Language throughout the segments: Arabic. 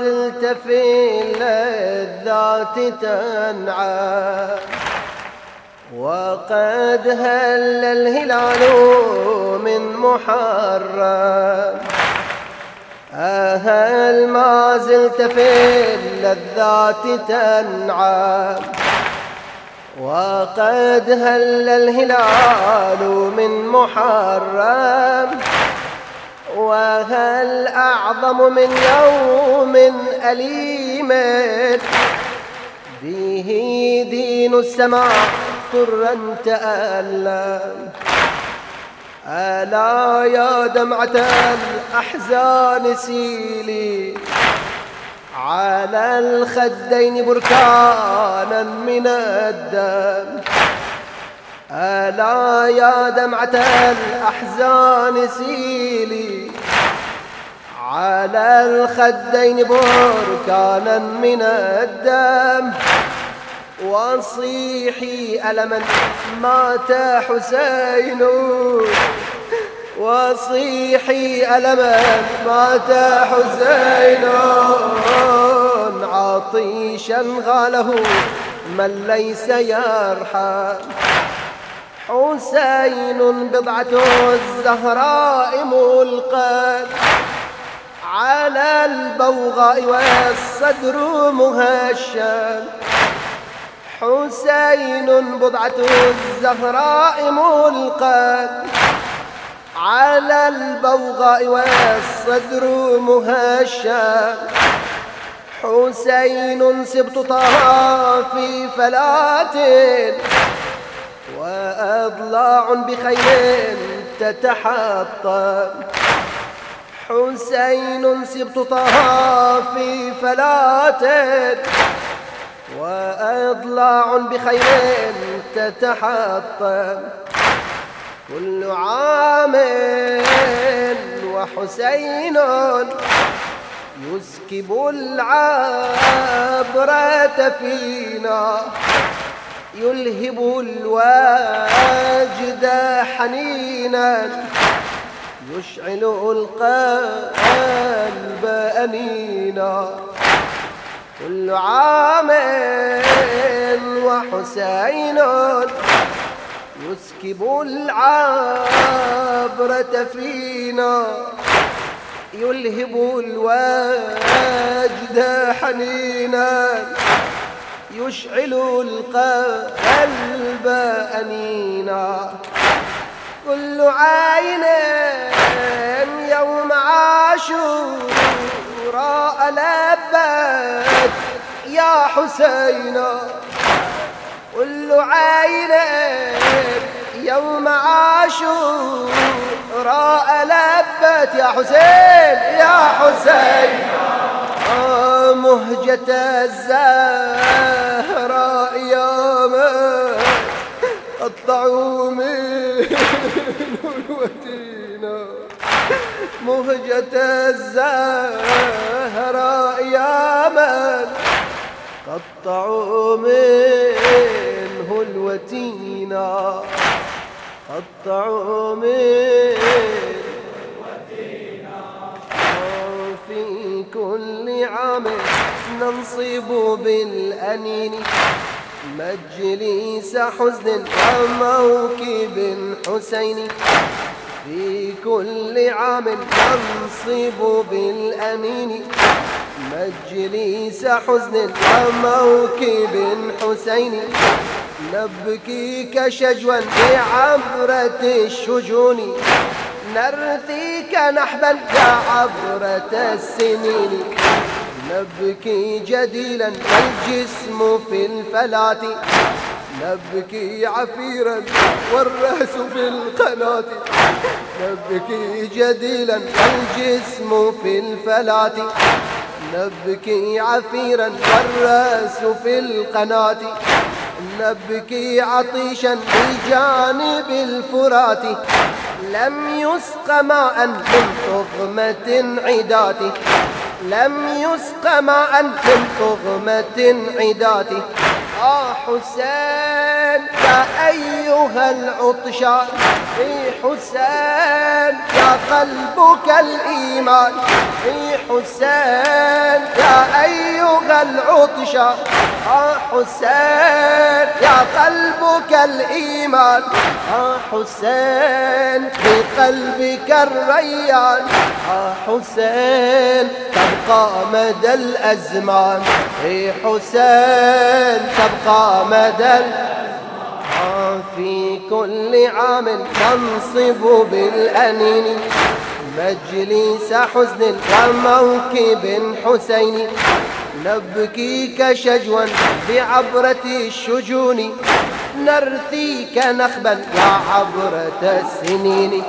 زلت في اللذات تنعى. وقد هل الهلال من محرم. أهل ما زلت في اللذات تنعم وقد هل الهلال من محرم. وهل أعظم من يوم أليم؟ به دين السماء طرا تألم ألا يا دمعة الأحزان سيلي. على الخدين بركانا من الدم. ألا يا دمعة الأحزان سيلي. على الخدين بركانا من الدم. وصيحي ألما مات حسين. وصيحي ألما مات حسين. عطيشا غاله من ليس يرحم. حسين بضعة الزهراء ملقى على البوغاء والصدر مهشم. حسين بضعة الزهراء ملقى على البوغاء والصدر مهشم. حسين سبط طه في فلات. وأضلاع بخيل تتحطم. حسين سبط طه في فلات وأضلاع بخير تتحطم. كل عام وحسين يسكب العبرة فينا يلهب الواجد حنينا. يشعل القلب أنينا كل عام وحسين يسكب العبرة فينا يلهب الواجد حنينا يشعل القلب أنينا كل عين يوم عاشوراء لبت يا حسين كل عين يوم عاشوراء لبت يا حسين يا حسين مهجة الزهراء يوم قطعوا مهجة الزهراء يا من قطعوا منه الوتينا قطعوا منه في كل عام ننصب بالأنين مجلس حزن وموكب حسين. في كل عام ننصب بالأنين مجلس حزن وموكب حسين. نبكي كشجوا بعبرة الشجون. نرثيك نحبا يا عبرة السنين. نبكي جديلا الجسم في الفلاة نبكي عفيرا والرأس في القناة. نبكي جديلا الجسم في الفلاة نبكي عفيرا والرأس في القناة. نبكي عطيشا بجانب الفرات. لم يسق ماء من طغمة عداته لم يسق ماء من طغمة عداته. آه حسين يا أيها العطشان في حسين يا قلبك الإيمان. في حسين يا أيها العطشة آه حسين يا قلبك الإيمان. آه حسين في قلبك الريان. آه حسين تبقى مدى الأزمان. في حسين تبقى مدى الأزمان في كل عام تنصب بالأنين. مجلس حزن وموكب حسين نبكيك شجوا بعبرة الشجون نرثيك نخبا يا عبرة السنين.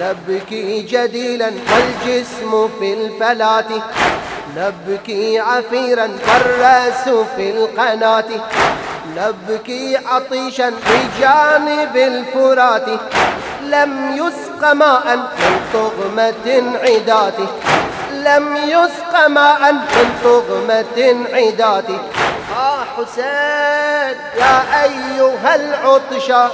نبكي جديلا والجسم في الفلاة نبكي عفيرا والرأس في القناة. نبكي عطيشا بجانب الفرات لم يسق ماء من طغمة عداته لم يسق ماء من طغمة عداته آه حسين يا أيها العطشة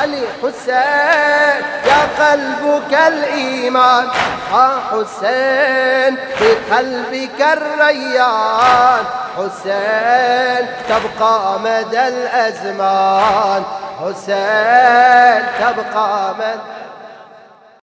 علي حسين يا قلبك الإيمان. آه حسين في قلبك الريان. حسين تبقى مدى الأزمان. حسين تبقى مدى